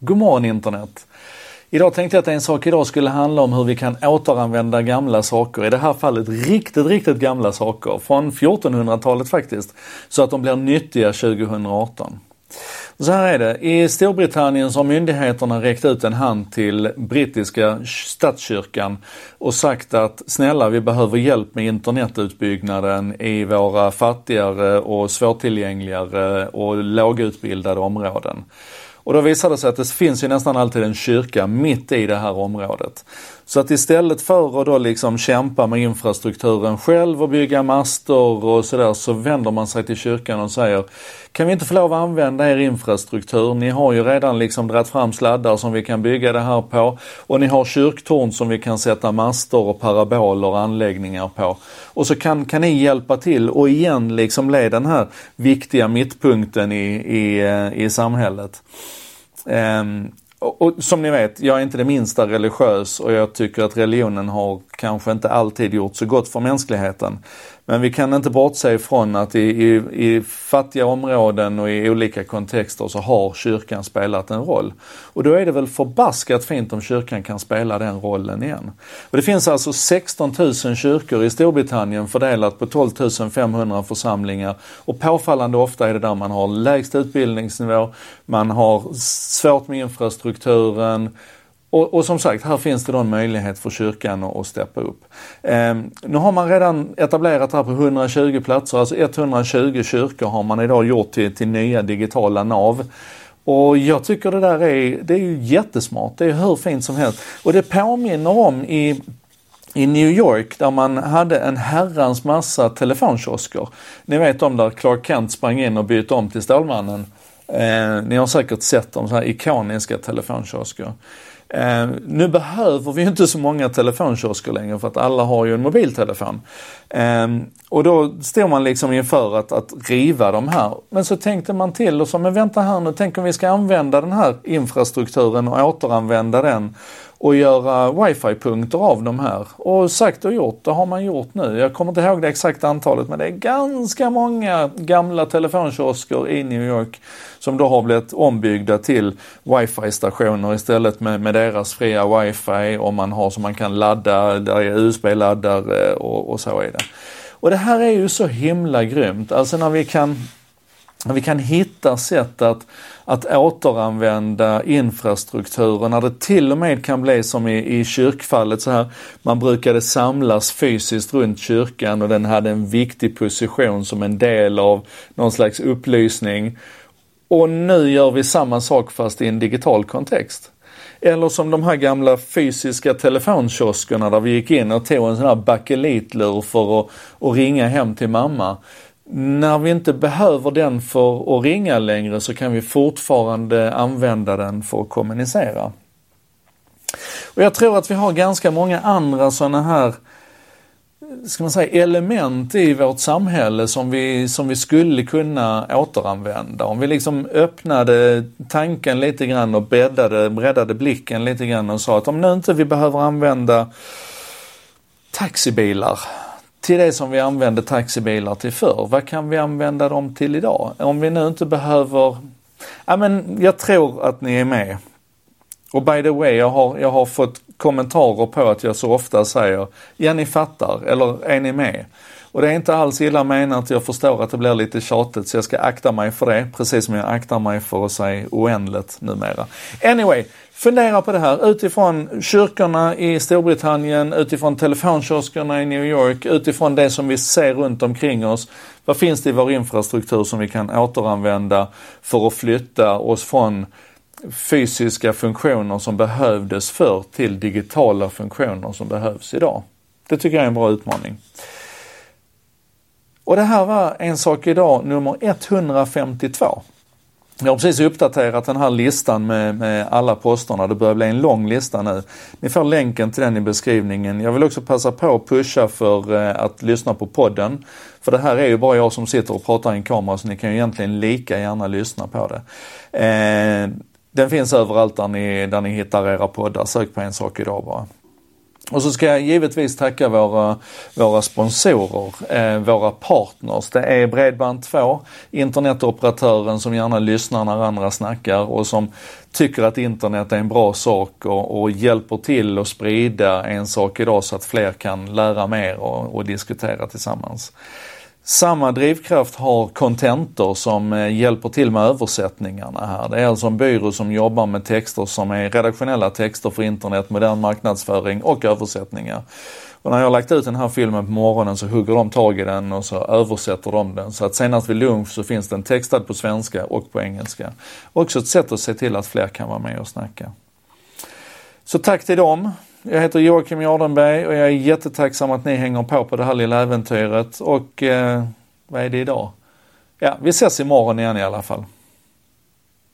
Godmorgon internet! Idag tänkte jag att en sak idag skulle handla om hur vi kan återanvända gamla saker, i det här fallet riktigt, riktigt gamla saker, från 1400-talet faktiskt, så att de blir nyttiga 2018. Så här är det, i Storbritannien så har myndigheterna räckt ut en hand till brittiska statskyrkan och sagt att snälla vi behöver hjälp med internetutbyggnaden i våra fattigare och svårtillgängligare och lågutbildade områden. Och då visar det sig att det finns ju nästan alltid en kyrka mitt i det här området. Så att istället för att då liksom kämpa med infrastrukturen själv och bygga master och sådär så vänder man sig till kyrkan och säger kan vi inte få lov att använda er infrastruktur? Ni har ju redan liksom dragit fram sladdar som vi kan bygga det här på och ni har kyrktorn som vi kan sätta master och paraboler och anläggningar på. Och så kan, kan ni hjälpa till och igen liksom bli den här viktiga mittpunkten i, i, eh, i samhället. Um, och, och, som ni vet, jag är inte det minsta religiös och jag tycker att religionen har kanske inte alltid gjort så gott för mänskligheten. Men vi kan inte bortse ifrån att i, i, i, fattiga områden och i olika kontexter så har kyrkan spelat en roll. Och då är det väl förbaskat fint om kyrkan kan spela den rollen igen. Och det finns alltså 16 000 kyrkor i Storbritannien fördelat på 12 500 församlingar och påfallande ofta är det där man har lägst utbildningsnivå, man har svårt med infrastrukturen, och, och, som sagt, här finns det då en möjlighet för kyrkan att, att steppa upp. Eh, nu har man redan etablerat här på 120 platser, alltså 120 kyrkor har man idag gjort till, till nya digitala nav. Och jag tycker det där är, det är ju jättesmart, det är hur fint som helst. Och det påminner om i i New York där man hade en herrans massa telefonkiosker. Ni vet om där Clark Kent sprang in och bytte om till Stålmannen. Eh, ni har säkert sett de så här ikoniska telefonkiosker. Eh, nu behöver vi inte så många telefonkiosker längre för att alla har ju en mobiltelefon. Eh, och då står man liksom inför att, att riva de här. Men så tänkte man till och sa, men vänta här nu, tänk om vi ska använda den här infrastrukturen och återanvända den och göra wifi-punkter av de här. Och sagt och gjort, det har man gjort nu. Jag kommer inte ihåg det exakta antalet men det är ganska många gamla telefonkiosker i New York som då har blivit ombyggda till wifi-stationer istället med, med deras fria wifi och man har så man kan ladda, där är USB-laddare och, och så är det. Och det här är ju så himla grymt, alltså när vi kan vi kan hitta sätt att, att återanvända infrastrukturen när det till och med kan bli som i, i kyrkfallet så här. Man brukade samlas fysiskt runt kyrkan och den hade en viktig position som en del av någon slags upplysning. Och nu gör vi samma sak fast i en digital kontext. Eller som de här gamla fysiska telefonkioskerna där vi gick in och tog en sån här bakelitlur för att, att ringa hem till mamma. När vi inte behöver den för att ringa längre så kan vi fortfarande använda den för att kommunicera. Och jag tror att vi har ganska många andra sådana här ska man säga, element i vårt samhälle som vi, som vi skulle kunna återanvända. Om vi liksom öppnade tanken lite grann och breddade, breddade blicken lite grann och sa att om nu inte vi behöver använda taxibilar till det som vi använde taxibilar till förr. Vad kan vi använda dem till idag? Om vi nu inte behöver, ja men jag tror att ni är med. Och by the way, jag har, jag har fått kommentarer på att jag så ofta säger, ja ni fattar, eller är ni med? Och det är inte alls illa menat, jag förstår att det blir lite tjatigt så jag ska akta mig för det, precis som jag aktar mig för att säga oändligt numera. Anyway, fundera på det här utifrån kyrkorna i Storbritannien, utifrån telefonkioskerna i New York, utifrån det som vi ser runt omkring oss. Vad finns det i vår infrastruktur som vi kan återanvända för att flytta oss från fysiska funktioner som behövdes förr till digitala funktioner som behövs idag. Det tycker jag är en bra utmaning. Och det här var En sak idag nummer 152. Jag har precis uppdaterat den här listan med, med, alla posterna. Det börjar bli en lång lista nu. Ni får länken till den i beskrivningen. Jag vill också passa på att pusha för eh, att lyssna på podden. För det här är ju bara jag som sitter och pratar i en kamera så ni kan ju egentligen lika gärna lyssna på det. Eh, den finns överallt där ni, där ni hittar era poddar. Sök på En sak idag bara. Och så ska jag givetvis tacka våra, våra sponsorer, eh, våra partners. Det är Bredband2, internetoperatören som gärna lyssnar när andra snackar och som tycker att internet är en bra sak och, och hjälper till att sprida en sak idag så att fler kan lära mer och, och diskutera tillsammans. Samma drivkraft har Contentor som eh, hjälper till med översättningarna här. Det är alltså en byrå som jobbar med texter som är redaktionella texter för internet, modern marknadsföring och översättningar. Och när jag har lagt ut den här filmen på morgonen så hugger de tag i den och så översätter de den. Så att senast vid lunch så finns den textad på svenska och på engelska. Också ett sätt att se till att fler kan vara med och snacka. Så tack till dem. Jag heter Joakim Jardenberg och jag är jättetacksam att ni hänger på på det här lilla äventyret och eh, vad är det idag? Ja, vi ses imorgon igen i alla fall.